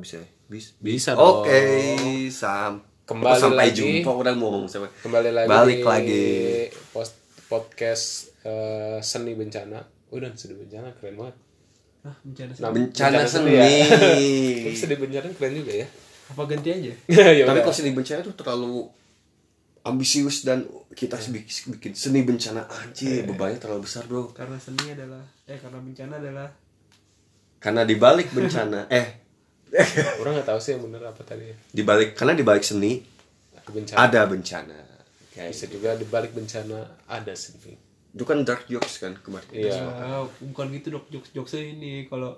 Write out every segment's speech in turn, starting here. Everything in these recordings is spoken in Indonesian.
bisa ya? Bis- Bisa Oke, dong. sam. Kembali sampai lagi. jumpa udah ngomong sama. Kembali lagi Balik lagi. post- podcast eh, seni bencana. Udah seni bencana keren banget. Ah, bencana Nah, Bencana seni. ya. Tapi seni bencana keren juga ya. apa ganti aja? ya Tapi udah. kalau seni bencana itu terlalu ambisius dan kita bikin, bikin seni bencana anjir bebannya terlalu besar bro Karena seni adalah eh karena bencana adalah karena dibalik bencana eh Orang nggak tahu sih yang bener apa tadi. dibalik karena dibalik seni Bencana. ada bencana kayak Bisa juga di balik bencana ada seni. itu kan dark jokes kan kemarin Iya. Ah, bukan gitu dok jokes jokesnya ini kalau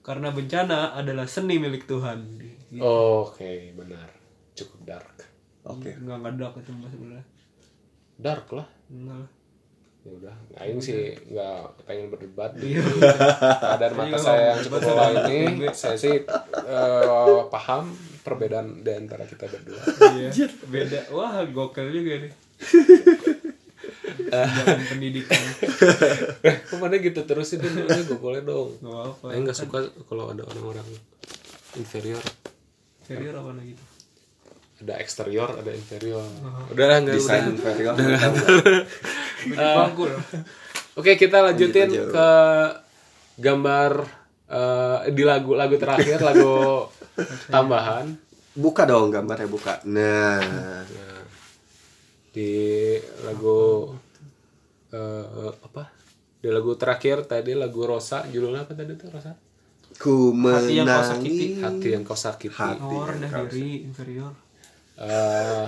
karena bencana adalah seni milik Tuhan. Oke, benar. Cukup dark. oke Enggak enggak dark itu sebenarnya. Dark lah. Enggak lah. Ya udah, Aing sih nggak pengen berdebat di Iya. keadaan mata saya yang cukup lelah ini. Saya sih eh, paham perbedaan di antara kita berdua. Iya. Beda. Wah, gokil juga nih. Jangan pendidikan. Ke mana gitu terus itu ini gue boleh dong. Enggak apa-apa. Aing nggak suka kalau ada orang-orang inferior. Serius apa lagi gitu? Ada eksterior, ada inferior. Udah lah nggak desain udah. inferior bangku loh. Oke kita lanjutin Lanjut ke gambar eh, di lagu lagu terakhir lagu tambahan buka dong gambarnya buka nah Nah, di lagu eh, apa di lagu terakhir tadi lagu Rosa judulnya apa tadi tuh Rosa ku Hati yang kau menangi sakiti. hati yang kau sakiti Hati. Oh, rendah diri, inferior. Eh,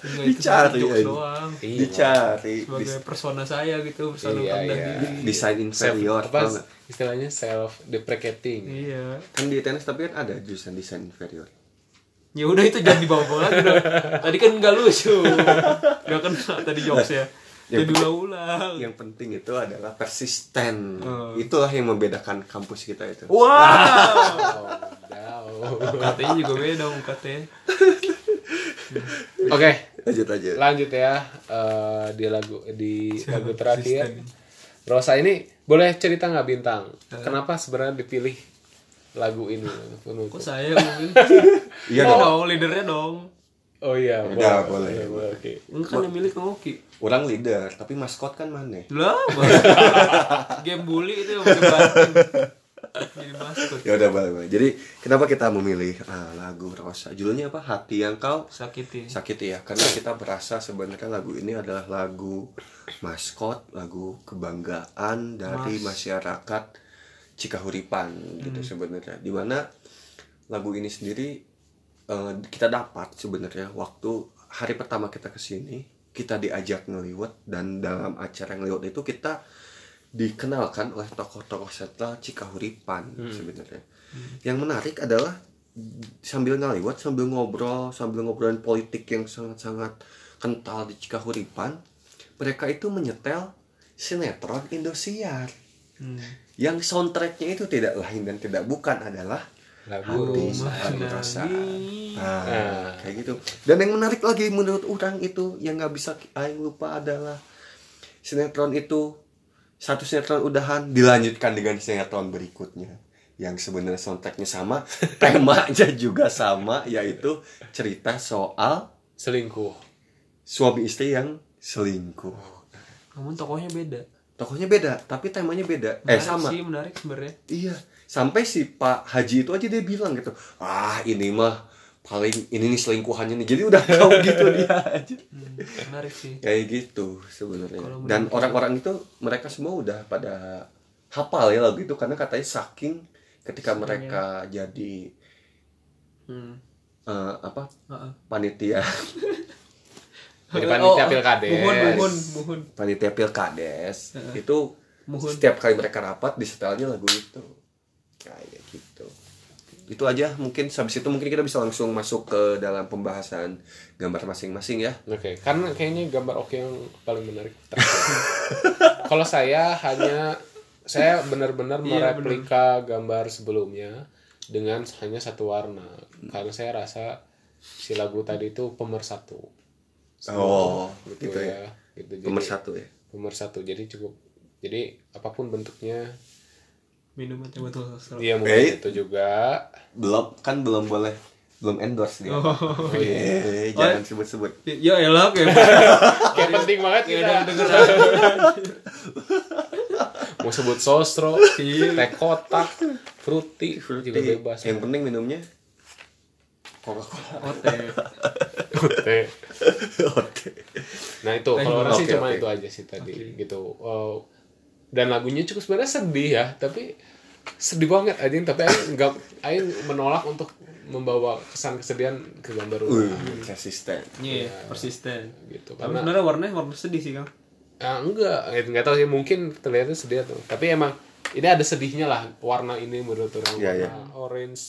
Enggak itu Dicari, jokes aja. doang. iya. dicari Sebagai persona saya gitu, persona Iya, iya. diri. desain self, inferior apa tau nggak? istilahnya self deprecating Iya. kan di tenis tapi kan ada jurusan desain inferior Ya udah itu jangan dibawa-bawa lagi dong. Tadi kan nggak lucu. Gak kena tadi jokesnya. Ya, Jadi ulang-ulang. yang penting itu adalah persisten Oh. itulah yang membedakan kampus kita itu Wow. oh. UKT-nya juga beda UKT. oke lanjut aja lanjut ya eh, di lagu di lagu terakhir. Rosa ini boleh cerita nggak bintang kenapa sebenarnya dipilih lagu ini penutup? Kok saya ngomongin? Iya oh, dong. dong, leadernya dong. oh iya Udah, boleh. Iya, boleh oke Enggak kan yang milik Kang Oki. orang leader tapi maskot kan mana Lah, game bully itu yang. Ya udah boleh boleh jadi kenapa kita memilih ah, lagu Rosa? Judulnya apa? Hati yang kau Sakiti. sakit ya. Karena kita berasa sebenarnya lagu ini adalah lagu maskot lagu kebanggaan dari masyarakat Cikahuripan gitu sebenarnya. Di mana lagu ini sendiri eh, kita dapat sebenarnya waktu hari pertama kita ke sini kita diajak ngeliwat dan dalam acara ngeliwat itu kita dikenalkan oleh tokoh-tokoh setelah Cikahuripan sebenarnya yang menarik adalah sambil ngaliwat sambil ngobrol sambil ngobrolin politik yang sangat-sangat kental di Cikahuripan mereka itu menyetel sinetron Indosiar Hmm. yang soundtracknya itu tidak lain dan tidak bukan adalah lagu Hati. Nah, Nah. kayak gitu dan yang menarik lagi menurut orang itu yang nggak bisa aing lupa adalah sinetron itu satu sinetron udahan dilanjutkan dengan sinetron berikutnya. Yang sebenarnya soundtracknya sama temanya juga sama yaitu cerita soal selingkuh. suami istri yang selingkuh. Namun tokohnya beda. tokohnya beda tapi temanya beda. Eh Menarik sama. sih, menarik sebenarnya. Iya, sampai si Pak Haji itu aja dia bilang gitu, ah ini mah paling ini nih selingkuhannya nih, jadi udah tahu gitu dia aja. Hmm, menarik sih. Kayak gitu sebenarnya. Dan orang-orang itu mereka semua udah pada hafal ya lagu itu karena katanya saking ketika mereka jadi Hmm. eh, apa Heeh. panitia Jadi panitia pilkades. Muhun, muhun, muhun. panitia pilkades itu Muhun. setiap kali mereka rapat disetelnya lagu itu kayak gitu itu aja mungkin habis itu mungkin kita bisa langsung masuk ke dalam pembahasan gambar masing-masing ya Oke, karena kayaknya gambar oke yang paling menarik. Kalau saya hanya saya benar-benar Iya, mereplika gambar sebelumnya dengan hanya satu warna. Karena saya rasa si lagu tadi itu pemersatu. oh gitu ya Gitu. Jadi, pemersatu ya pemersatu. Jadi cukup jadi apa pun bentuknya minuman teh botol sosro Iya Eh. mungkin itu juga. belum kan belum boleh belum endorse dia oh Eh, jangan sebut-sebut ya elok ya Kayak penting banget kita. Mau sebut sosro, teh kotak, fruity, juga Eh, bebas. yang penting minumnya Coca-Cola oke Teh. oke Nah itu kalau orang sih Oke, cuma oke. itu aja sih tadi gitu. Eh, dan lagunya cukup sebenarnya sedih ya, tapi sedih banget aja tapi aing nggak aing menolak untuk membawa kesan kesedihan ke gambar Wih, rumah. resisten iya persisten. gitu. Tapi karena sebenarnya warnanya warna sedih sih kang. Ah, enggak. Eh, nggak tahu sih mungkin terlihatnya sedih tuh tapi emang ini ada sedihnya lah warna ini menurut orang Iya, warna iya. orange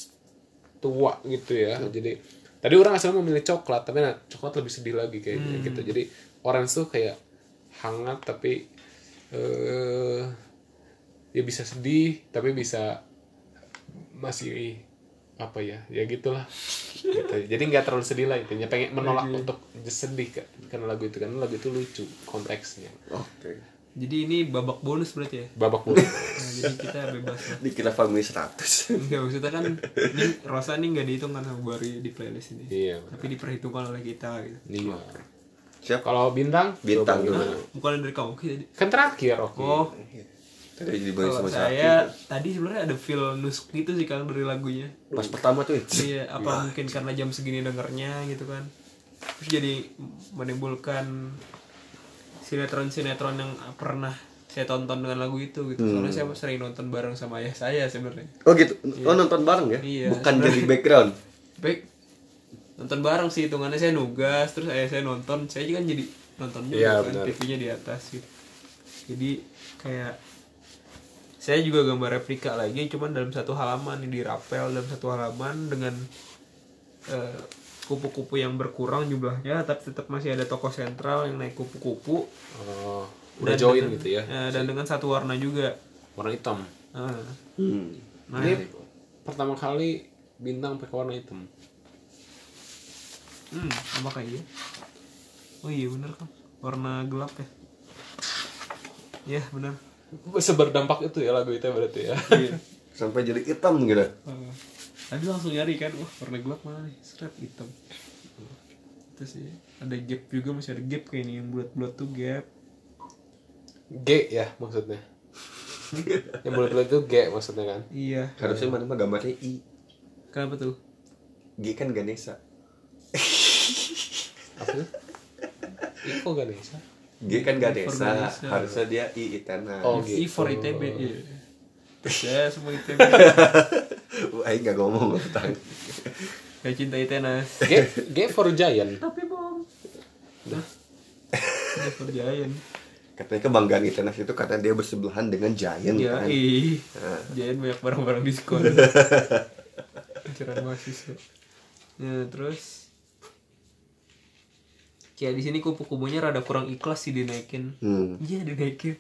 tua gitu ya. Jadi tadi orang asal memilih coklat tapi nah, coklat lebih sedih lagi kayaknya gitu. Jadi orange tuh kayak hangat tapi eh ya bisa sedih tapi bisa masih apa ya ya gitulah. Gitu. jadi nggak terlalu sedih lah intinya. Pengen menolak untuk sedih kan karena lagu itu karena lagu itu lucu konteksnya. Oke. Jadi ini babak bonus berarti ya? Babak belur nah, jadi kita bebas lah. Dikira family 100 Enggak maksudnya kan ini Rosa nih nggak dihitung kan sama Bari di playlist ini. Iya tapi diperhitungkan oleh kita gitu. Iya siap kalau bintang? Bintang dulu. gimana? bukan dari kamu gitu kan terakhir oke. Oh. Tadi dibagi kalau sama saya tadi sebenarnya ada feel nusuk gitu sih kang dari lagunya. Pas pertama tuh iya apa mungkin karena jam segini dengernya gitu kan. Terus jadi menimbulkan sinetron-sinetron yang pernah saya tonton dengan lagu itu gitu. Soalnya saya sering nonton bareng sama ayah saya sebenarnya. Oh gitu? Oh nonton bareng ya? Iya. bukan jadi background? Baik nonton bareng sih hitungannya saya nugas terus ayah saya nonton. Saya juga kan jadi nonton juga Iya, kan. TV-nya di atas gitu. Jadi kayak saya juga gambar replika lagi cuman dalam satu halaman di rapel dalam satu halaman dengan eh, kupu-kupu yang berkurang jumlahnya tapi tetap masih ada tokoh sentral yang naik kupu-kupu. Oh, udah Dan join dengan- gitu ya? eh, dan dengan satu warna juga. Warna hitam? Ah. hmm. nah ini pertama kali bintang pakai warna hitam hmm apa kayak iya oh iya bener kan warna gelap ya. Iya benar seberdampak itu ya lagu itu berarti ya. Iya. Sampai jadi hitam gitu. Uh, tadi langsung nyari kan wah warna gelap mana nih? Strap hitam. Itu sih ada gap juga masih ada gap kayak ini yang bulat-bulat tuh gap. G ya maksudnya. Yang bulat-bulat itu G maksudnya kan? Iya. Harusnya mana mah gambarnya I. Kenapa tuh? G kan Ganesha apa sih Iko Ganesha G kan Ganesha Ganesha. harusnya dia I Itana. Oh, I gitu. for ITB iya. Ya semua ITB Wah, Aing gak ngomong tentang gak cinta Itenas G G for Giant. Tapi bom. Gak for Giant. Katanya kebanggaan Itenas itu karena dia bersebelahan dengan Giant ya kan? ih. Nah. Giant banyak barang-barang diskon. Ajaran mahasiswa. Ya terus kayak di sini kupu-kupunya rada kurang ikhlas sih dinaikin. Hmm. iya dinaikin.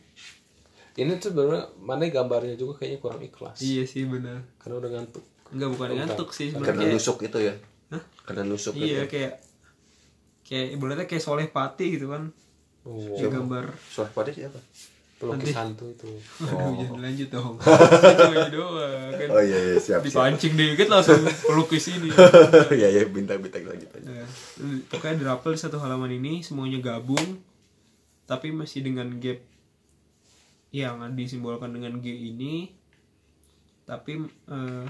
Ini tuh sebenarnya mana gambarnya juga kayaknya kurang ikhlas. Iya sih benar karena udah ngantuk. Enggak bukan ngantuk sih karena sebenarnya nusuk itu ya? Hah? karena nusuk iya itu kayak kayak ibaratnya kayak soleh pati gitu kan. Oh, kayak gambar Soalnya pada siapa pelukis hantu itu. Aduh, jangan lanjut dong. Doang kan. oh iya iya siap siap. Dipancing dikit langsung pelukis ini. iya iya bintang-bintang lagi aja Nah, pokoknya di rapel satu halaman ini semuanya gabung tapi masih dengan gap yang disimbolkan dengan G ini. Tapi eh,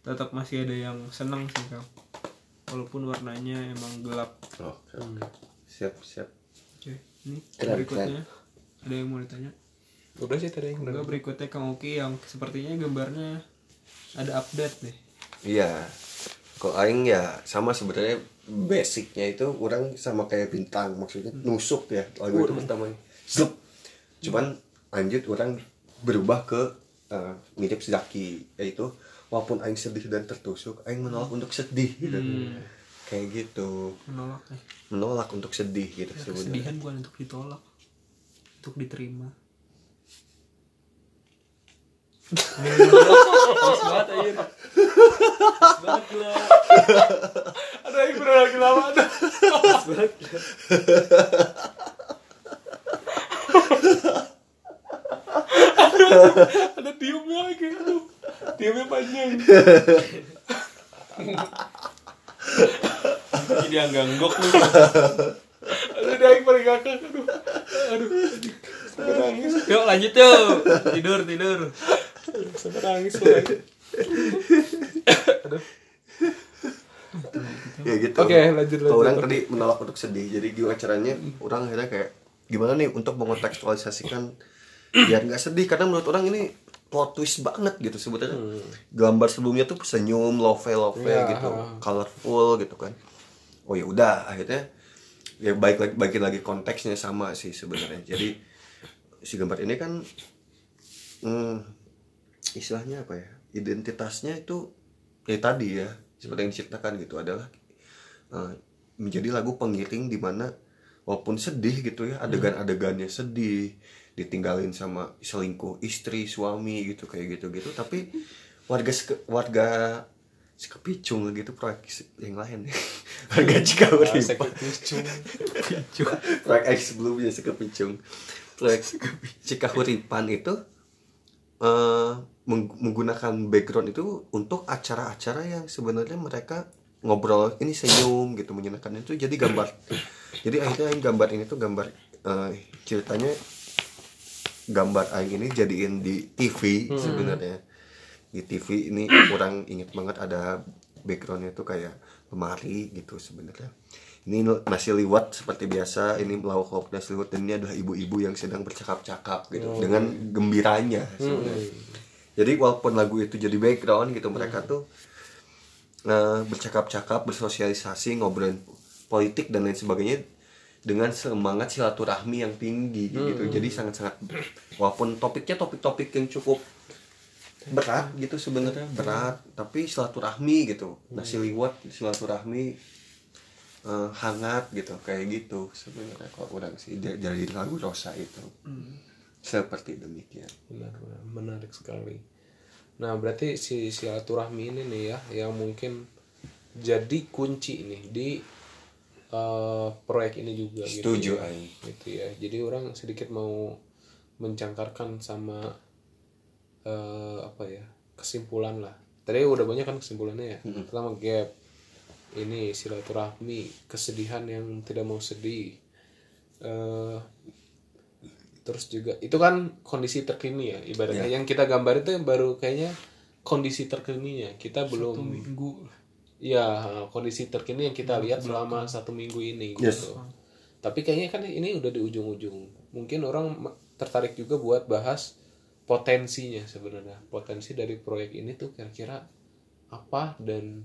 tetap masih ada yang senang sih kau walaupun warnanya emang gelap. Oh, oke. siap siap. Oke ini Keren, berikutnya. ada yang mau ditanya udah sih tadi udah berikutnya Kang Oki yang sepertinya gambarnya ada update nih iya. Kok Aing ya sama sebenarnya basicnya itu orang sama kayak bintang maksudnya nusuk ya lagu itu pertamanya Slup. cuman lanjut orang berubah ke eh, mirip Zaki yaitu walaupun Aing sedih dan tertusuk Aing menolak untuk sedih gitu. Kayak gitu. Menolak nih menolak untuk sedih gitu sebenarnya. kesedihan bukan untuk ditolak untuk diterima banget. Pas banget gila. ada yang bener lagi lama ada Pas banget. ada diem lagi aduh Jadi yang ganggok nih. Aduh, yang paling. Aduh. Aduh. Sampai nangis. Yuk lanjut yuk. Tidur tidur. Sampai nangis lagi. Aduh. ya gitu Oke, lanjut, Kalau lanjut. orang tadi menolak untuk sedih jadi gimana caranya orang akhirnya kayak gimana nih untuk mengontekstualisasikan biar nggak sedih karena menurut orang ini plot twist banget gitu sebetulnya gambar sebelumnya tuh senyum love love Hmm. Ya. gitu colorful gitu kan oh ya udah akhirnya ya baik lagi bagi lagi konteksnya sama sih sebenarnya jadi si gambar ini kan hmm, istilahnya apa ya identitasnya itu ya tadi ya seperti yang diceritakan gitu adalah eh, menjadi lagu pengiring di mana walaupun sedih gitu ya adegan-adegannya sedih ditinggalin sama selingkuh istri suami gitu kayak gitu gitu tapi warga seke- warga sekepicung gitu proyek yang lain. Warga Cikawur Sakit kucing. proyek X sebelumnya sekepicung. Proyek Cikahuripan itu eh, meng- menggunakan background itu untuk acara-acara yang sebenarnya mereka ngobrol ini senyum gitu menyenangkan. Itu jadi gambar. Jadi akhirnya yang gambar ini tuh gambar eh, ceritanya gambar aing ini jadiin di TV sebenarnya. Di TV ini orang inget banget ada backgroundnya tuh kayak lemari gitu sebenarnya ini nasi liwet seperti biasa ini lauk lauk nasi liwet dan ini adalah ibu-ibu yang sedang bercakap-cakap gitu dengan gembiranya. Sebenarnya. Jadi walaupun lagu itu jadi background gitu mereka tuh eh, bercakap-cakap bersosialisasi ngobrolin politik dan lain sebagainya dengan semangat silaturahmi yang tinggi gitu. Jadi sangat-sangat walaupun topiknya topik-topik yang cukup berat gitu sebenarnya berat tapi silaturahmi gitu. Nasi liwet silaturahmi eh, hangat gitu kayak gitu sebenarnya kalau orang sih dari lagu Rosa itu seperti demikian Benar, benar, menarik sekali. Nah, berarti si silaturahmi ini nih ya, yang mungkin jadi kunci nih di eh, proyek ini juga gitu. Setuju, ya. Aing. Gitu ya. Jadi orang sedikit mau mencangkarkan sama eh, apa ya kesimpulan lah. Tadi udah banyak kan kesimpulannya ya. Pertama gap, ini silaturahmi, kesedihan yang tidak mau sedih. eh terus juga itu kan kondisi terkini ya ibaratnya. Yang kita gambar itu baru kayaknya kondisi terkininya. Kita belum Minggu. ya kondisi terkini yang kita lihat selama satu minggu ini gitu. Tapi kayaknya kan ini udah di ujung-ujung. Mungkin orang tertarik juga buat bahas potensinya sebenarnya. Potensi dari proyek ini tuh kira-kira apa dan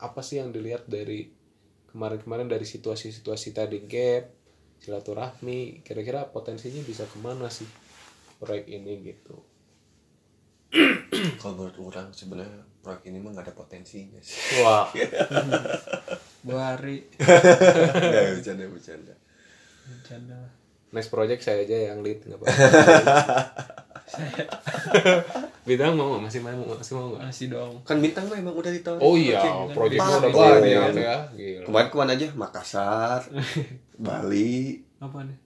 apa sih yang dilihat dari kemarin-kemarin dari situasi-situasi tadi? Gap silaturahmi kira-kira potensinya bisa ke mana sih proyek ini gitu? Kalau menurut orang sebenarnya proyek ini mah nggak ada potensinya sih. Wah. Buari. nggak bercanda bercanda. Bercanda. next project saya aja yang lead nggak apa-apa bidang mau nggak? masih mau masih mau nggak Masih dong. kan bintang mah emang udah ditawarin oh iya proyeknya udah gitu. banyak ya gila kemarin ke mana aja Makassar Bali Apa nih?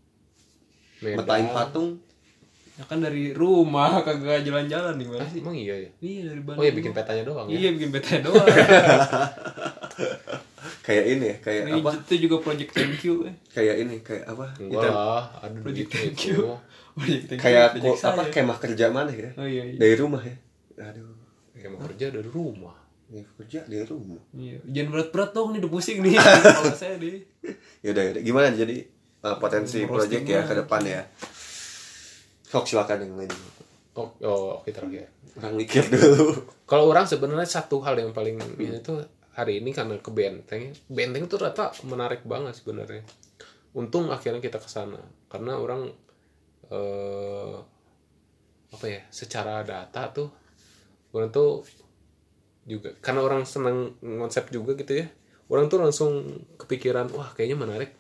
Metain patung Ya kan dari rumah kagak jalan-jalan nih Ah, Mas. emang iya ya Iya dari Bandung. oh ya bikin petanya doang ya Iya bikin peta doang. kayak ini ya kayak Ini apa itu juga project thank you. eh. kayak ini kayak apa enggak lah ada Project begitu thank you. Kayak ko- apa kemah kerja mana ya? Oh iya iya. dari rumah ya? Aduh. Ya mau kerja dari rumah. Ya, kerja dari rumah. Iya. Jangan berat-berat dong nih udah pusing nih. Kalau saya deh. yaudah yaudah. Gimana jadi uh, potensi project ya ke depan ya? Sok silakan yang lain. Oh, oh oke terakhir orang mikir dulu. Kalau orang sebenarnya satu hal yang paling ini tuh hari ini karena ke benteng. Benteng tuh rata menarik banget sebenarnya. Untung akhirnya kita ke sana. Karena orang eh, apa ya secara data tuh orang tuh juga karena orang senang konsep juga gitu ya orang tuh langsung kepikiran wah kayaknya menarik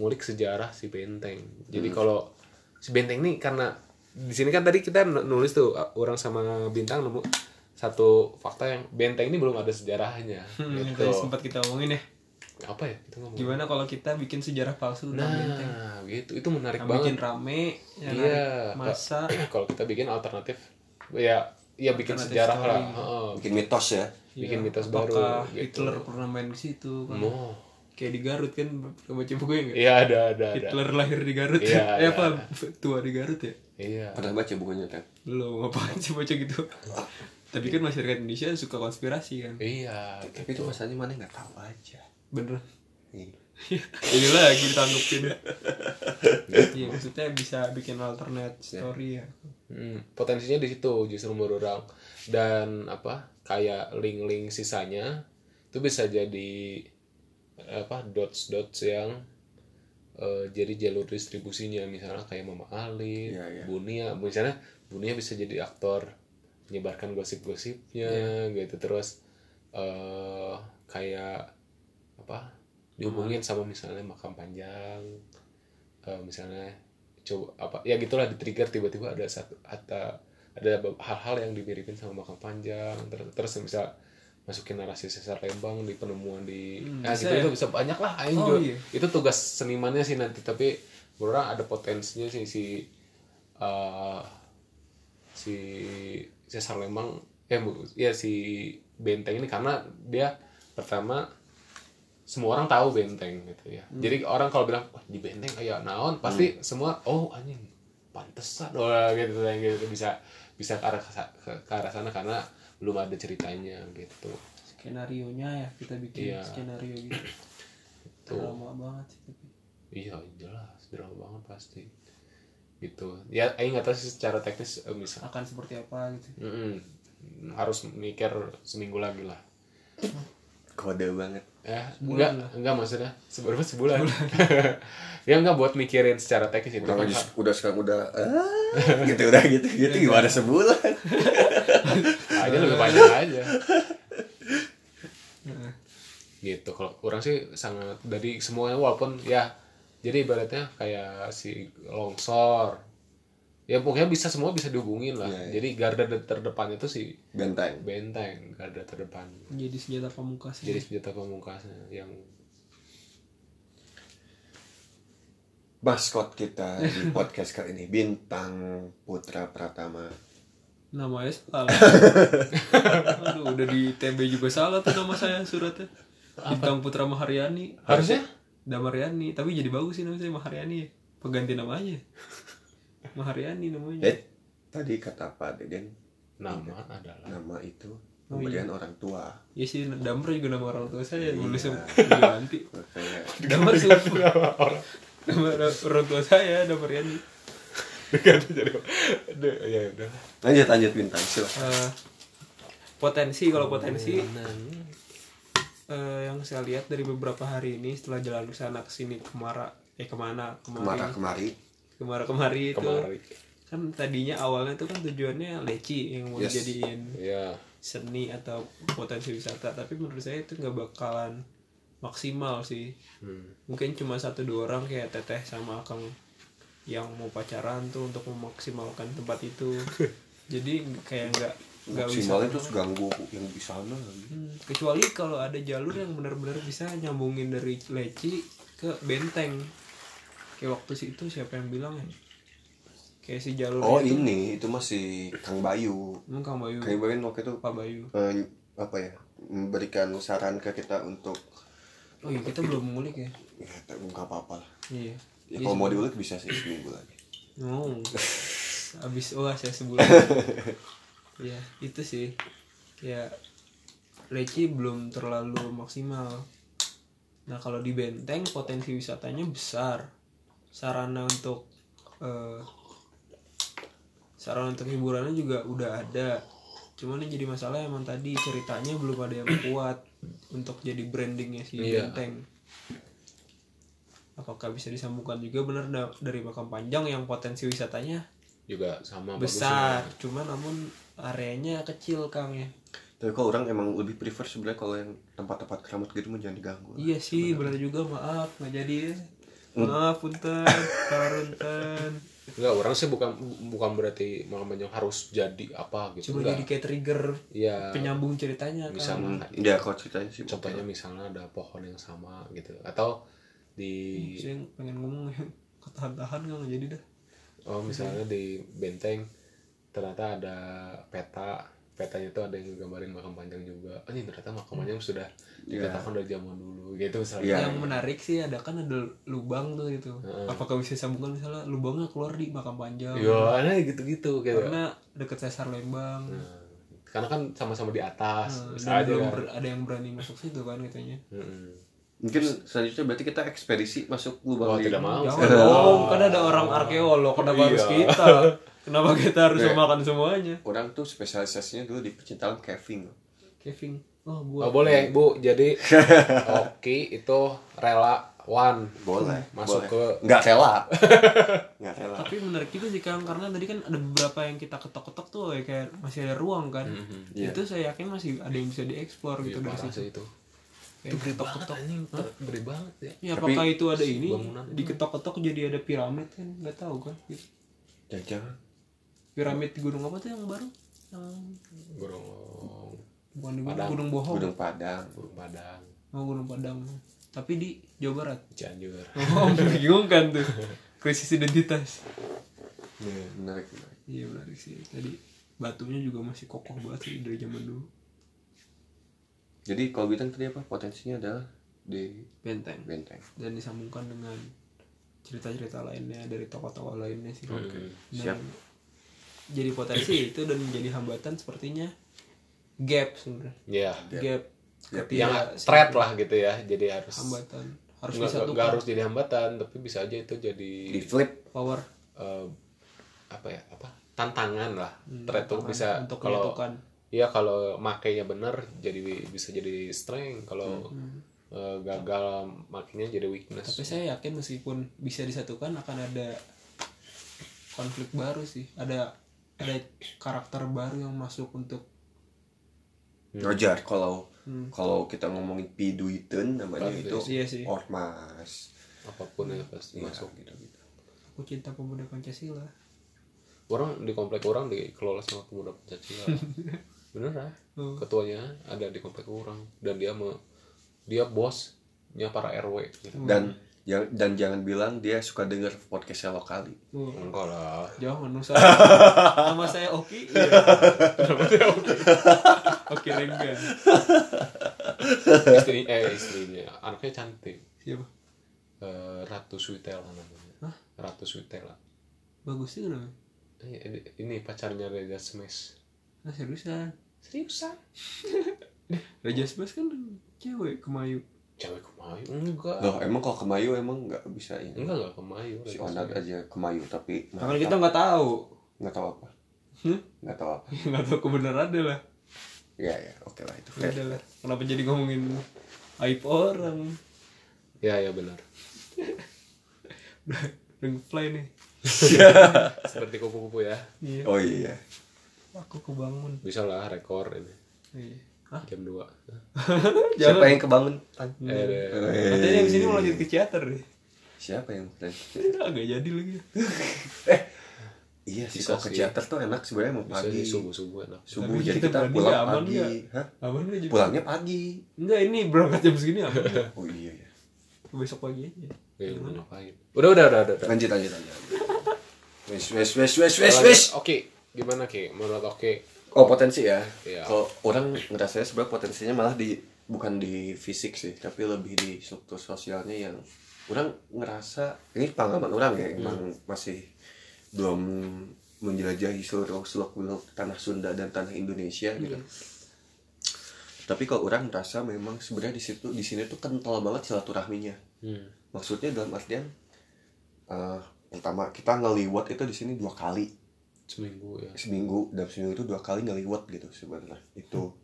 ngulik sejarah si benteng. Jadi kalau si benteng ini karena di sini kan tadi kita nulis tuh uh, orang sama bintang nemu satu fakta yang benteng ini belum ada sejarahnya Hmm, yang gitu tadi sempat kita omongin ya. Apa ya? Kita ngomong Gimana kalau kita bikin sejarah palsu tentang benteng? nah gitu. Itu menarik Yang banget. bikin rame, yang Iya, masa. kalau kita bikin alternatif ya ya bikin sejarah story. lah. Heeh. bikin mitos ya. Bikin Iya, mitos baru gitu. Hitler pernah main di situ kan Oh. kayak di Garut kan baca buku ya nggak? iya ada ada ada. Hitler lahir di Garut. Iya, eh ada. apa? Tua di Garut ya? Iya. Pernah baca bukunya kan lo ngapain sih baca gitu. Tapi kan masyarakat Indonesia suka konspirasi kan? Iya tapi itu masalahnya mana? Nggak tahu aja bener. Iya. ini lagi ditanggepin iya maksudnya bisa bikin alternate story ya. Hmm, potensinya di situ justru menurut orang. Dan apa kayak link-link sisanya itu bisa jadi apa dots dots yang eh, jadi jalur distribusinya. Misalnya kayak Mama Ali, Iya, iya. Bunia, misalnya Bunia bisa jadi aktor menyebarkan gosip-gosipnya gitu. Terus eh kayak apa dihubungin sama misalnya makam panjang eh, misalnya coba apa ya gitulah di trigger tiba-tiba ada satu ada ada hal-hal yang dimiripin sama makam panjang terus, terus bisa masukin narasi sesar lembang di penemuan di nah bisa gitu ya? itu bisa banyak lah aing Oh, juga. iya. itu tugas senimannya sih nanti tapi orang ada potensinya sih si eh, si sesar lembang ya bu ya si benteng ini karena dia pertama semua orang tahu benteng gitu ya. Jadi orang kalau bilang Wah, di benteng kayak naon pasti semua oh anjing pantesan oh gitu yang gitu bisa bisa ke arah ke, ke arah sana karena belum ada ceritanya gitu. skenario nya ya kita bikin Iya. skenario gitu Tuh. drama banget sih tapi Iya jelas drama banget pasti gitu. Ya aing nggak tahu sih secara teknis eh, misal akan seperti apa gitu Mm-mm. harus mikir seminggu lagi lah. Kode banget. Eh, Sebulan enggak, enggak maksudnya. Seberapa sebulan. ya enggak buat mikirin secara teknis itu. Udah kan udah sekarang udah ah, gitu udah gitu gitu. Gimana sebulan? Aja lebih banyak aja. gitu kalau orang sih sangat dari semuanya walaupun ya jadi ibaratnya kayak si longsor ya pokoknya bisa semua bisa dihubungin lah. Iya, iya. jadi garda de- terdepannya tuh si benteng. Benteng garda terdepan. Jadi senjata pamungkas jadi senjata pamungkasnya yang maskot kita di podcast kali ini bintang putra pratama. Namanya salah. Aduh udah di TB juga salah tuh nama saya suratnya. Bintang Putra Maharyani harusnya? Damaryani tapi jadi bagus sih namanya saya Maharyani ya. Pengganti namanya Maharyani namanya. Eh tadi kata Pak Deden nama adalah nama itu pemberian orang tua. Ya sih Damar juga nama orang tua saya Iya. nulisnya ganti Damar sumpah nama orang tua saya Damaryani ganti jadi ya udah. Lanjut lanjut bintang silahkan Eh, potensi kalau potensi eh, yang saya lihat dari beberapa hari ini setelah jalan ke sana ke sini kemara eh ke mana kemara kemari kemari kemara kemari itu. Kemari. kan tadinya awalnya itu kan tujuannya leci yang mau Yes. jadiin ya seni atau potensi wisata. Tapi menurut saya itu nggak bakalan maksimal sih. Hmm. mungkin cuma satu dua orang kayak teteh sama akang yang mau pacaran tuh untuk memaksimalkan tempat itu. Jadi kayak nggak nggak bisa maksimalnya terus ganggu yang di sana. Hmm, kecuali kalau ada jalur yang benar-benar bisa nyambungin dari leci ke benteng kayak waktu sih itu siapa yang bilang ya? Kayak si jalur oh itu. ini itu masih Kang Bayu. Emang Kang Bayu. Kang Bayu waktu itu Pak Bayu. eh, apa ya memberikan saran ke kita untuk oh iya kita belum ngulik ya? Ya tak- nggak apa-apa lah. Iya. Ya, Iya, kalau mau diulik bisa sih seminggu lagi. Oh, abis oh saya sebulan. ya itu sih, ya leci belum terlalu maksimal. Nah kalau di Benteng potensi wisatanya besar, sarana untuk eh, sarana untuk hiburannya juga udah ada. Cuman yang jadi masalah emang tadi ceritanya belum ada yang kuat untuk jadi brandingnya si Iya. Benteng. Apakah bisa disambungkan juga? Benar da- dari makam panjang yang potensi wisatanya juga sama besar. Cuma namun areanya kecil kang ya. Tapi kalau orang emang lebih prefer sebenarnya kalau yang tempat-tempat keramat gitu mah jangan diganggu iya sih benar juga. Maaf nggak jadi ya maaf punten. Karunten Enggak, orang sih bukan bukan berarti panjang harus jadi apa gitu. cuma jadi Enggak. kayak trigger Iya. penyambung ceritanya kan. Misalnya ya kalau ceritanya sih contohnya misalnya ada pohon yang sama gitu. Atau di saya pengen ngomong yang ketahan-tahan nggak jadi dah. Oh misalnya di benteng ternyata ada peta petanya tuh ada yang gambarin makam panjang juga oh ini ternyata makam panjang sudah dikatakan dari zaman dulu gitu misalnya Iya. yang menarik sih ada kan ada lubang tuh gitu apakah bisa sambungan misalnya lubangnya keluar di makam panjang Iya, nah gitu-gitu gitu. karena deket sesar lembang Nah, karena kan sama-sama di atas, Nah, aja belum kan. ber- ada yang berani masuk situ kan katanya Mm-mm. Mungkin selanjutnya berarti kita ekspedisi masuk lubang Oh, di- tidak mau. Dong, kan ada orang arkeolog, kenapa harus Iya. kita? Kenapa kita harus Iya. memakan semuanya? Orang tuh spesialisasinya dulu di percintaan caving. Kevin, oh gua. Oh, boleh, Bu. Jadi Oki itu relawan Boleh. masuk boleh. ke nggak rela. nggak rela. Tapi menarik juga sih Kang, karena tadi kan ada beberapa yang kita ketok-ketok tuh ya, kayak masih ada ruang kan. Iya. Itu saya yakin masih ada yang bisa dieksplor gitu dari parah situ. sih itu. Kayak ketok-ketok. anjing, gede banget ya. Ya apakah itu ada ini bangunan. diketok-ketok jadi ada piramid kan? Nggak tahu kan. Gitu. Jangan. Piramid di gunung apa tuh yang baru? Yang Gunung bukan di gunung, Padang. gunung Bohong. Gunung Padang. Gunung Padang, Oh, Gunung Padang. Tapi di Jawa Barat. Cianjur. Oh, bingung kan tuh. Krisis identitas. Iya, menarik, menarik. Iya menarik sih. Tadi batunya juga masih kokoh banget sih dari zaman dulu. Jadi kalau bintang tadi apa? Potensinya adalah di Benteng. benteng. Dan disambungkan dengan cerita-cerita lainnya dari tokoh-tokoh lainnya sih. Oke, Dan siap. Jadi potensi itu dan menjadi hambatan sepertinya gap sebenarnya. Iya. Gap. Gap. Yang threat lah gitu ya. Jadi harus hambatan harus nggak, disatukan nggak harus jadi hambatan, tapi bisa aja itu jadi Di flip. power eh, apa ya? Apa? Tantangan lah. Hmm, threat tuh tantangan bisa untuk kalau menyatukan. Iya kalau makainya bener jadi bisa jadi strength kalau Hmm. eh, gagal makainya jadi weakness. Tapi saya yakin meskipun bisa disatukan akan ada konflik baru sih. Ada ada karakter baru yang masuk untuk Roger kalau kalau kita ngomongin piduiten namanya Pasti. itu Iya sih. ormas. apa pun ya pasti Iya, masuk. gitu gitu. aku cinta pemuda Pancasila. Orang di komplek orang dikelola sama pemuda Pancasila. Bener ah. Oh. Ketuanya ada di komplek orang dan dia me, dia bosnya para RW gitu. Dan yang dan jangan bilang dia suka denger podcastnya lokali. Oh, Enggak lah. jangan usah. Nama saya Oki. Iya. Oki Lenggan. Istri eh istrinya anaknya cantik. Siapa? Eh, Ratu Suitela namanya. Ratu Suitela. Bagus sih namanya. Eh, ini- Ini pacarnya Reza Smash. Nah, seriusan. Seriusan? Raja Smash kan cewek kemayu. Cewek kemayu? Enggak. Loh, emang kalau kemayu emang nggak bisa ini. Enggak enggak kemayu. Si Onat aja kemayu tapi kan kita nggak tahu. nggak tahu apa. Hmm? Nggak tahu apa. Nggak tahu kebenaran deh lah. Ya ya, oke lah itu. Ya udah lah. Kenapa jadi ngomongin aib orang? Ya ya benar. Udah udah nge-fly nih. Seperti kupu-kupu ya. Iya. Oh iya. Aku kebangun. Bisa lah rekor ini Iya. Hah? jam 2. Siapa yang kebangun? Eh, deh. Katanya abis ini mau lanjut ke teater deh. Siapa yang Agak jadi lagi. Iya sih kalau ke teater tuh enak sebenarnya mau pagi. sih subuh-subuh enak. Subuh Tapi jadi kita kita pulang? Aman pagi. Hah? Aman jam? Pulangnya pagi. Enggak ini berangkat jam segini apa? Oh iya ya. Besok pagi aja. Kayak mau ngapain? Udah udah udah udah. udah. Lanjut lanjut lanjut. Wes wes wes wes wes wes. Oke, gimana Ki? Menurut Oke? Oh potensi ya. Iya. Kalau orang ngerasanya sebenarnya potensinya malah di bukan di fisik sih, tapi lebih di struktur sosialnya yang orang ngerasa ini pengalaman orang ya, emang masih belum menjelajahi seluruh seluk beluk tanah Sunda dan tanah Indonesia gitu. Tapi kalau orang merasa memang sebenarnya di situ di sini tuh kental banget silaturahminya. Hmm. Maksudnya dalam artian eh, pertama kita ngeliwat itu di sini dua kali Seminggu ya. seminggu dan seminggu itu dua kali ngeliwat gitu sebenarnya. Itu.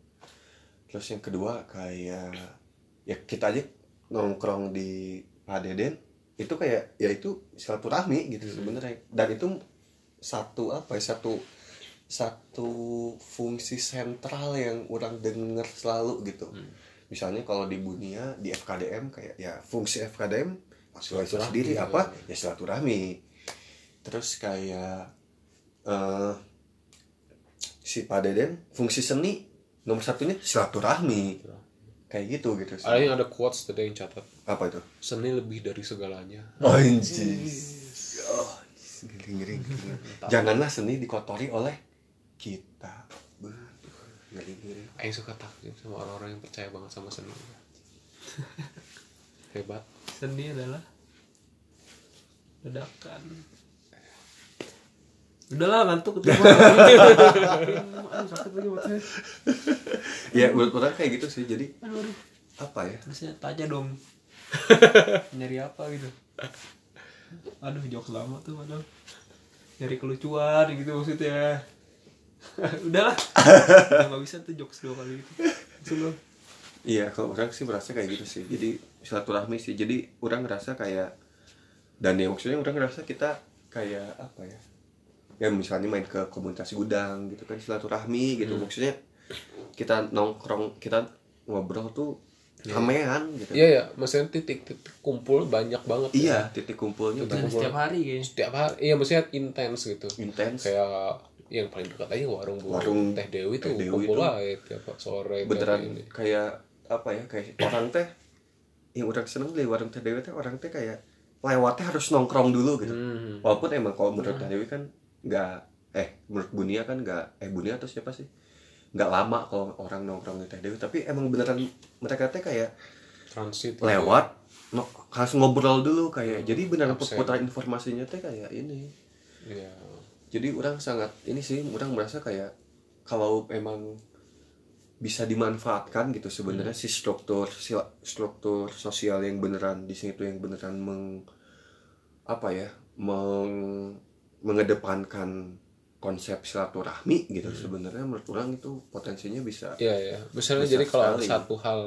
Terus yang kedua kayak ya kita aja nongkrong di Padeden itu kayak ya itu silaturahmi gitu sebenarnya. Dan itu satu apa ya satu satu fungsi sentral yang orang dengar selalu gitu. Misalnya kalau di Bunia di FKDM kayak ya fungsi FKDM silaturahmi sendiri apa ya silaturahmi. Terus kayak eh si Pak Deden fungsi seni nomor satunya silaturahmi. Kayak gitu gitu sih. Ada yang ada quotes tadi yang catat. apa itu? Seni lebih dari segalanya. oh, ngeri. janganlah seni dikotori oleh kita. Aing suka takjub sama orang-orang yang percaya banget sama seni. Hebat. Seni adalah ledakan udahlah ngantuk Aduh, sakit lagi matanya. ya menurut orang kayak gitu sih jadi aduh aduh apa ya terusnya tanya dong nyari apa gitu aduh jokes lama tuh padahal nyari kelucuan gitu maksudnya udahlah udah nggak bisa tuh jokes dua kali gitu dong. Iya, kalau orang sih merasa kayak gitu sih. Jadi silaturahmi sih. Jadi orang ngerasa kayak dan ya maksudnya orang ngerasa kita kayak apa ya? Ya misalnya main ke komunitas gudang gitu kan silaturahmi gitu. Maksudnya kita nongkrong, kita ngobrol tuh ramean gitu. iya ya maksudnya titik-titik kumpul banyak banget ya. Iya, titik kumpulnya Dan banyak. setiap hari kayaknya setiap hari iya maksudnya intens gitu intens. kayak yang paling dekat aja warung bu Warung teh dewi tuh Teh Dewi kumpul lah ya, tiap sore Beneran ini. kayak apa ya? Kayak orang teh yang orang seneng di warung teh Dewi teh orang teh kayak lewatnya harus nongkrong dulu gitu. Hmm. Walaupun emang kalau menurut Teh Dewi kan nggak eh menurut Bunia kan nggak eh Bunia atau siapa sih? Nggak lama kalau orang nongkrong di Teh Dewi tapi emang beneran mereka teh kayak transit gitu. lewat no, harus ngobrol dulu kayak jadi beneran perputaran informasinya teh kayak ini. Iya. Jadi orang sangat ini sih orang merasa kayak kalau emang bisa dimanfaatkan gitu sebenarnya si struktur si struktur sosial yang beneran di sini tuh yang beneran meng apa ya meng mengedepankan konsep silaturahmi gitu sebenarnya menurut orang itu potensinya bisa iya iya. Misalnya Besar jadi kalau ada sekali. satu hal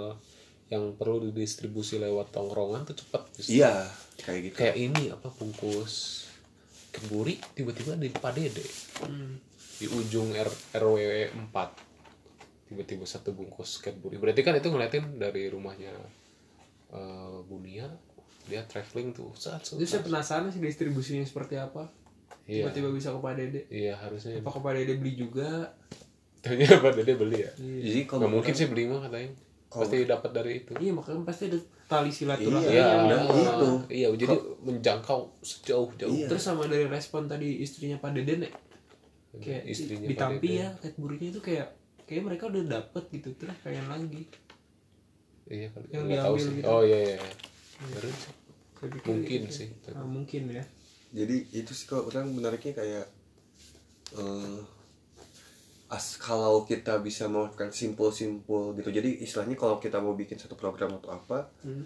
yang perlu didistribusi lewat tongkrongan tuh cepat iya kayak gitu. Kayak ini apa bungkus keburi tiba-tiba di Padede. Di ujung R RW 4 tiba-tiba satu bungkus Cadbury berarti kan itu ngeliatin dari rumahnya eh, Bunia dia traveling tuh. Saat itu saya penasaran sih distribusinya seperti apa Iya. tiba-tiba bisa ke Pak Dede. Iya harusnya. Apa ke Pak Dede beli juga? Tanya Padede beli ya? Jadi kalau nggak mungkin sih beli mah katanya. Pasti dapat dari itu. Iya makanya pasti ada tali silaturahmi Iya, iya nah, itu. iya jadi menjangkau sejauh-jauh. Iya. terus sama dari respon tadi istrinya Pak Dede nek? Kayak Istrinya di Pak Tampi Dede. ya Cadbury-nya itu kayak kayak mereka udah dapet gitu terus pengen lagi. Iya kali Yang tahu diambil sih. gitu. oh iya iya Baru. Saya pikir mungkin gitu. sih Ah, mungkin ya jadi itu sih kalau orang menariknya kayak eh as kalau kita bisa melakukan simpul-simpul gitu. Jadi istilahnya kalau kita mau bikin satu program atau apa Hmm.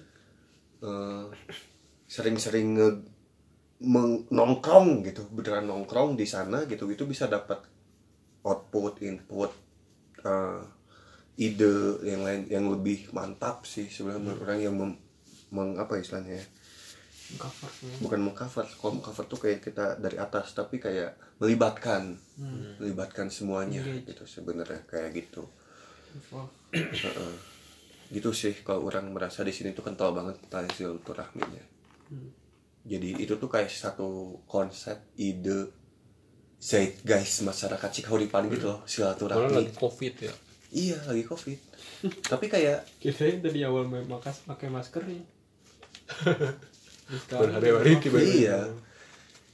eh, sering-sering nge meng- nongkrong gitu. Beneran nongkrong di sana gitu. Itu bisa dapat output input eh, ide yang lain yang lebih mantap sih sebenarnya menurut orang yang mem, meng- apa istilahnya ya cover semua bukan mengcover kalau mengcover tuh kayak kita dari atas tapi kayak melibatkan. Melibatkan semuanya gitu sebenarnya kayak gitu. Gitu sih kalau orang merasa di sini tuh kental banget tali silaturahminya jadi itu tuh kayak satu konsep ide guys masyarakat Cikahuripan gitu loh Malah silaturahmi lagi covid ya. Iya lagi covid. Tapi kayak kita yang tadi awal main makas pakai maskernya berhari-hari tiba-tiba. Iya.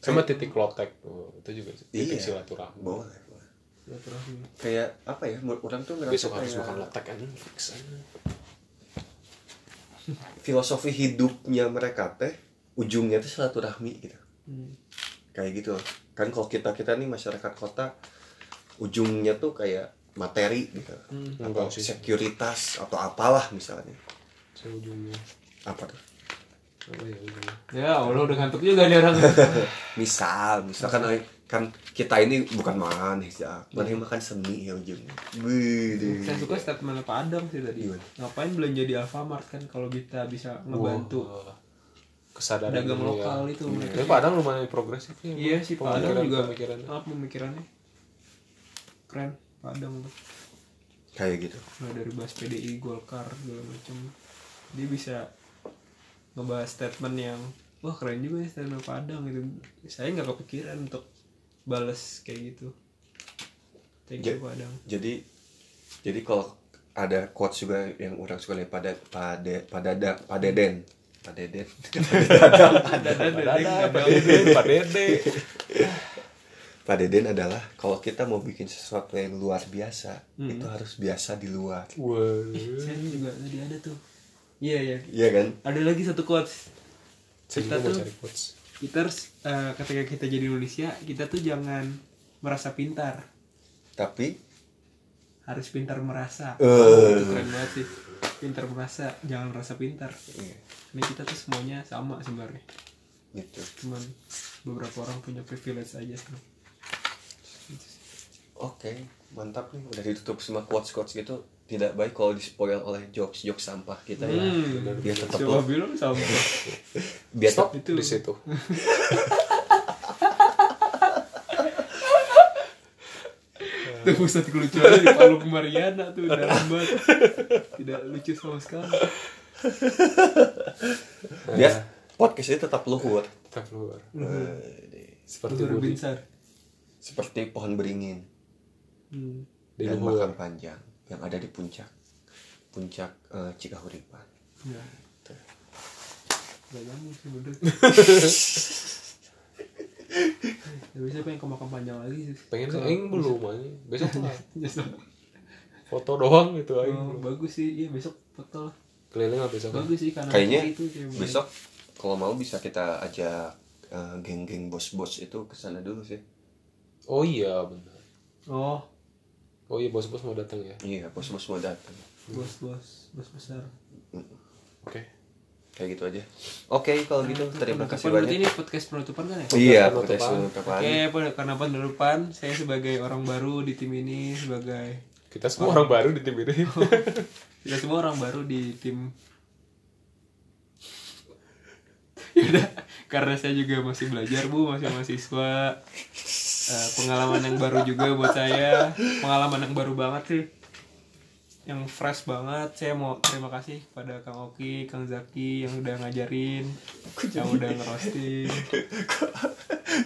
Sama titik lotek tuh itu juga sih, titik Iya. silaturahmi. Boleh boleh. silaturahmi. kayak apa ya menurut orang tuh ngerasa besok harus kayak makan lotek kan fix filosofi hidupnya mereka teh ujungnya tuh silaturahmi gitu. Hmm. kayak gitu. Kan kalau kita kita nih masyarakat kota ujungnya tuh kayak materi gitu. Hmm. atau sekuritas atau apalah misalnya. Saya ujungnya apa tuh apa ya ya Allah udah ngantuk juga nih orang. Misal misalkan kan kita ini bukan manis ya mana makan seni ya ujungnya. Wih, saya suka statement Pak Adam sih tadi. Gimana? ngapain belanja di Alfamart kan kalau kita bisa ngebantu Wah, kesadaran pedagang dulu ya. lokal itu mereka tapi Padang lumayan progresif ya iya sih Pak Adam juga pemikirannya. apa pemikirannya. Keren Pak Adam kayak gitu. Mulai dari bahas PDI Golkar segala macam. Dia bisa ngebahas statement yang wah keren juga ya statement Pak Adam gitu. Saya nggak kepikiran untuk bales kayak gitu. Thank you Ja- Adam jadi jadi kalau ada quotes juga yang orang suka lihat pada pada pada da, pada den pada den Pak Dede. Pak Deden adalah kalau kita mau bikin sesuatu yang luar biasa itu harus biasa di luar. Wah. saya juga tadi ada tuh iya iya. Iya kan? Ada lagi satu quotes. Kita tuh cari quotes. kita harus eh, ketika kita jadi Indonesia kita tuh jangan merasa pintar. Tapi? Harus pintar merasa. Eh. itu keren banget sih. Pintar merasa jangan merasa pintar. Iya, ini kita tuh semuanya sama sebenarnya. Gitu. Cuman beberapa orang punya privilege aja sih. Oke mantap nih. Udah ditutup semua quotes quotes gitu tidak baik kalau di spoil oleh jokes jokes sampah kita ya Hmm. biar tetap Siapa bilang sama biar Stop tetap itu. di situ. Tuh pusat kelucuannya di Palu Mariana tuh dalam banget Tidak lucu sama sekali biar podcast ini tetap luhur Tetap keluar. Eh, Seperti Luhur seperti pohon beringin hmm. Di dan luhur. makam panjang yang ada di puncak puncak eh, Cikahuripan Ya Gak nyambung sih bener Ya bisa pengen ke makam panjang lagi sih Pengen sih, aing belum aja. Besok lah. Besok. Foto doang gitu aing. Oh, bagus sih, iya besok foto lah Keliling lah besok. Bagus sih karena kayaknya itu kayak besok kalau mau bisa kita ajak eh, geng-geng bos-bos itu ke sana dulu sih Oh iya benar. Oh, Oh iya bos-bos mau datang ya. iya bos-bos mau datang bos-bos, bos besar Oke. kayak gitu aja oke kalau gitu terima kasih Penutupan berarti banyak ini podcast penutupan kan ya? iya Penutupan. podcast penutupan Oke, pen- karena penutupan saya sebagai orang baru di tim ini sebagai Kita semua orang baru di tim ini. kita semua orang baru di tim Yaudah, karena saya juga masih belajar bu, masih mahasiswa Eh, Pengalaman yang baru juga buat saya. Pengalaman yang baru banget sih. Yang fresh banget. Saya mau terima kasih kepada Kang Oki, Kang Zaki Yang udah ngajarin Yang udah ngerosting.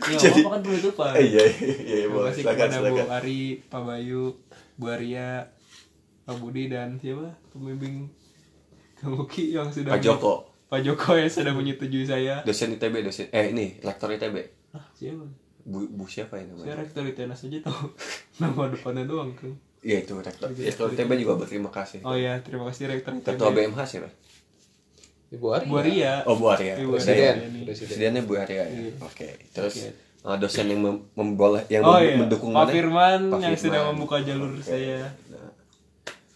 Ya jadi- apa kan penutupan Eh, iya iya iya Terima kasih silakan kepada Bu Ari, Pak Bayu, Bu Arya, Pak Budi dan siapa? Pembimbing Kang Uki yang sudah Pak Joko. Pak Joko yang sudah menyetujui saya. dosen ITB dosen eh ini rektor ITB Ah, siapa? Bu, bu siapa ya Saya namanya rektor ITENAS aja tahu nama depannya doang kan. iya itu rektor rektor ITB juga berterima kasih Oh iya, terima kasih rektor ITB. ketua BMH siapa Ibu Ari. Bu Arya. oh Bu Arya Ibu Presiden. Arya Presiden. ini. Presiden. presidennya Bu Arya ya. oke terus uh, dosen yang mem memboleh yang Oh mem- iya, mendukung Pak mana? Firman Pak yang sudah Firman. membuka jalur Oke. saya Nah,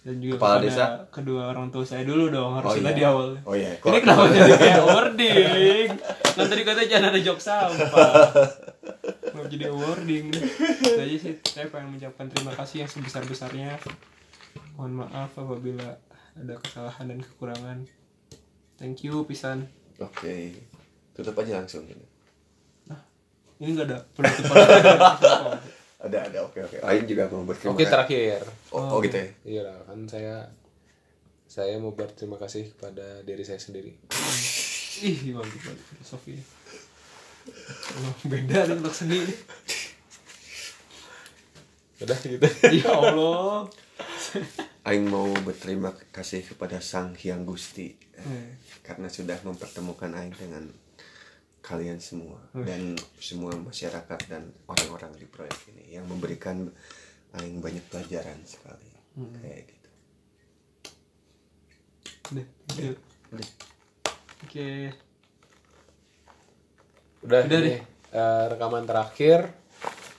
dan juga Kepala kepada desa? kedua orang tua saya dulu dong harus Oh iya. di awal. Oh iya. Ini Kok- kenapa jadi kayak wording? Kan tadi katanya jangan ada jok sampah. Mau jadi wording. Itu aja sih saya pengen mengucapkan terima kasih yang sebesar-besarnya. Mohon maaf apabila ada kesalahan dan kekurangan. Thank you pisan. Oke. Tutup aja langsung. Nah, ini enggak ada penutupan. Ada ada oke oke. Aing juga mau berterima Oke kasih. terakhir. Oh, oh gitu ya. Iya lah kan saya saya mau berterima kasih kepada diri saya sendiri. Ih, bagus banget filosofi. Oh, beda nih untuk seni. Udah gitu. Ya Allah. Aing mau berterima kasih kepada Sang Hyang Gusti eh, Hmm. karena sudah mempertemukan Aing dengan kalian semua dan semua masyarakat dan orang-orang di proyek ini yang memberikan Aing banyak pelajaran sekali kayak gitu. Udah, udah. Udah. Oke. Udah, Udah ini, deh. eh, rekaman terakhir.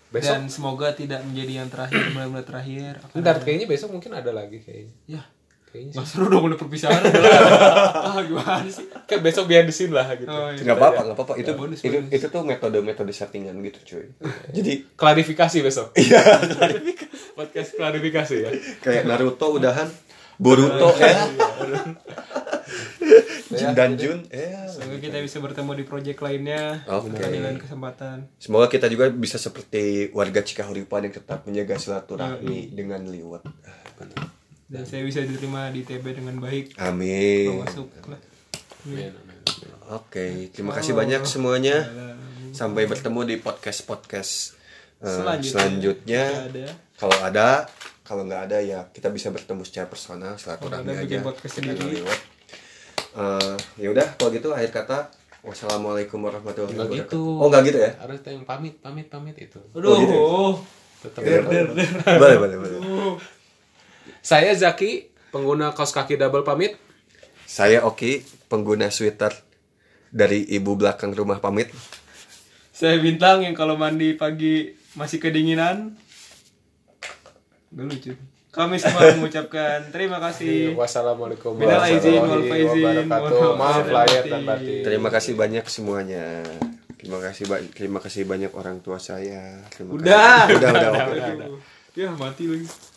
Besok Dan semoga tidak menjadi yang terakhir, benar-benar terakhir. Ntar ada- kayaknya besok mungkin ada lagi kayaknya. Ya, Kayaknya sih. nggak seru dong udah perpisahan. ah, gimana sih? Kayak besok biar di sini lah gitu. Oh, iya. Nggak apa-apa, nggak apa-apa. Itu, bonus, itu, bonus. itu tuh metode-metode settingan gitu cuy. Jadi Klarifikasi besok. Iya, Podcast klarifikasi ya. kayak Naruto udahan, Boruto ya, Jin dan Jun ya. Semoga kita bisa bertemu di project lainnya. Di lain kesempatan. Semoga kita juga bisa seperti warga Cikahuripan yang tetap menjaga silaturahmi dengan liwat. Ah. Dan saya bisa diterima di TB dengan baik. Amin. Masuk lah. Amin, amin. Oke, terima kasih banyak semuanya. Sampai bertemu di podcast-podcast eh, Selanjutnya. selanjutnya. Ada. Kalau ada, kalau nggak ada ya kita bisa bertemu secara personal, silaturahmi aja. bikin podcast sendiri. Eh, ya udah, kalau gitu akhir kata Wassalamualaikum warahmatullahi wabarakatuh. gitu. Oh, enggak gitu ya? Harus yang pamit, pamit, pamit itu. Aduh. gitu ya? Tetap boleh, boleh, boleh. Saya Zaki, pengguna kaos kaki double pamit. Saya Oki, pengguna sweater dari ibu belakang rumah pamit. Saya bintang yang kalau mandi pagi masih kedinginan. Gak lucu. Kami semua mengucapkan terima kasih. Wassalamualaikum aizin wal warahmatullahi wabarakatuh. Maaf lahir dan batin. Terima kasih banyak semuanya. Terima kasih terima kasih banyak orang tua saya. Terima Udah. Kasih. Udah, udah, oke. Aduh. Ya mati lagi.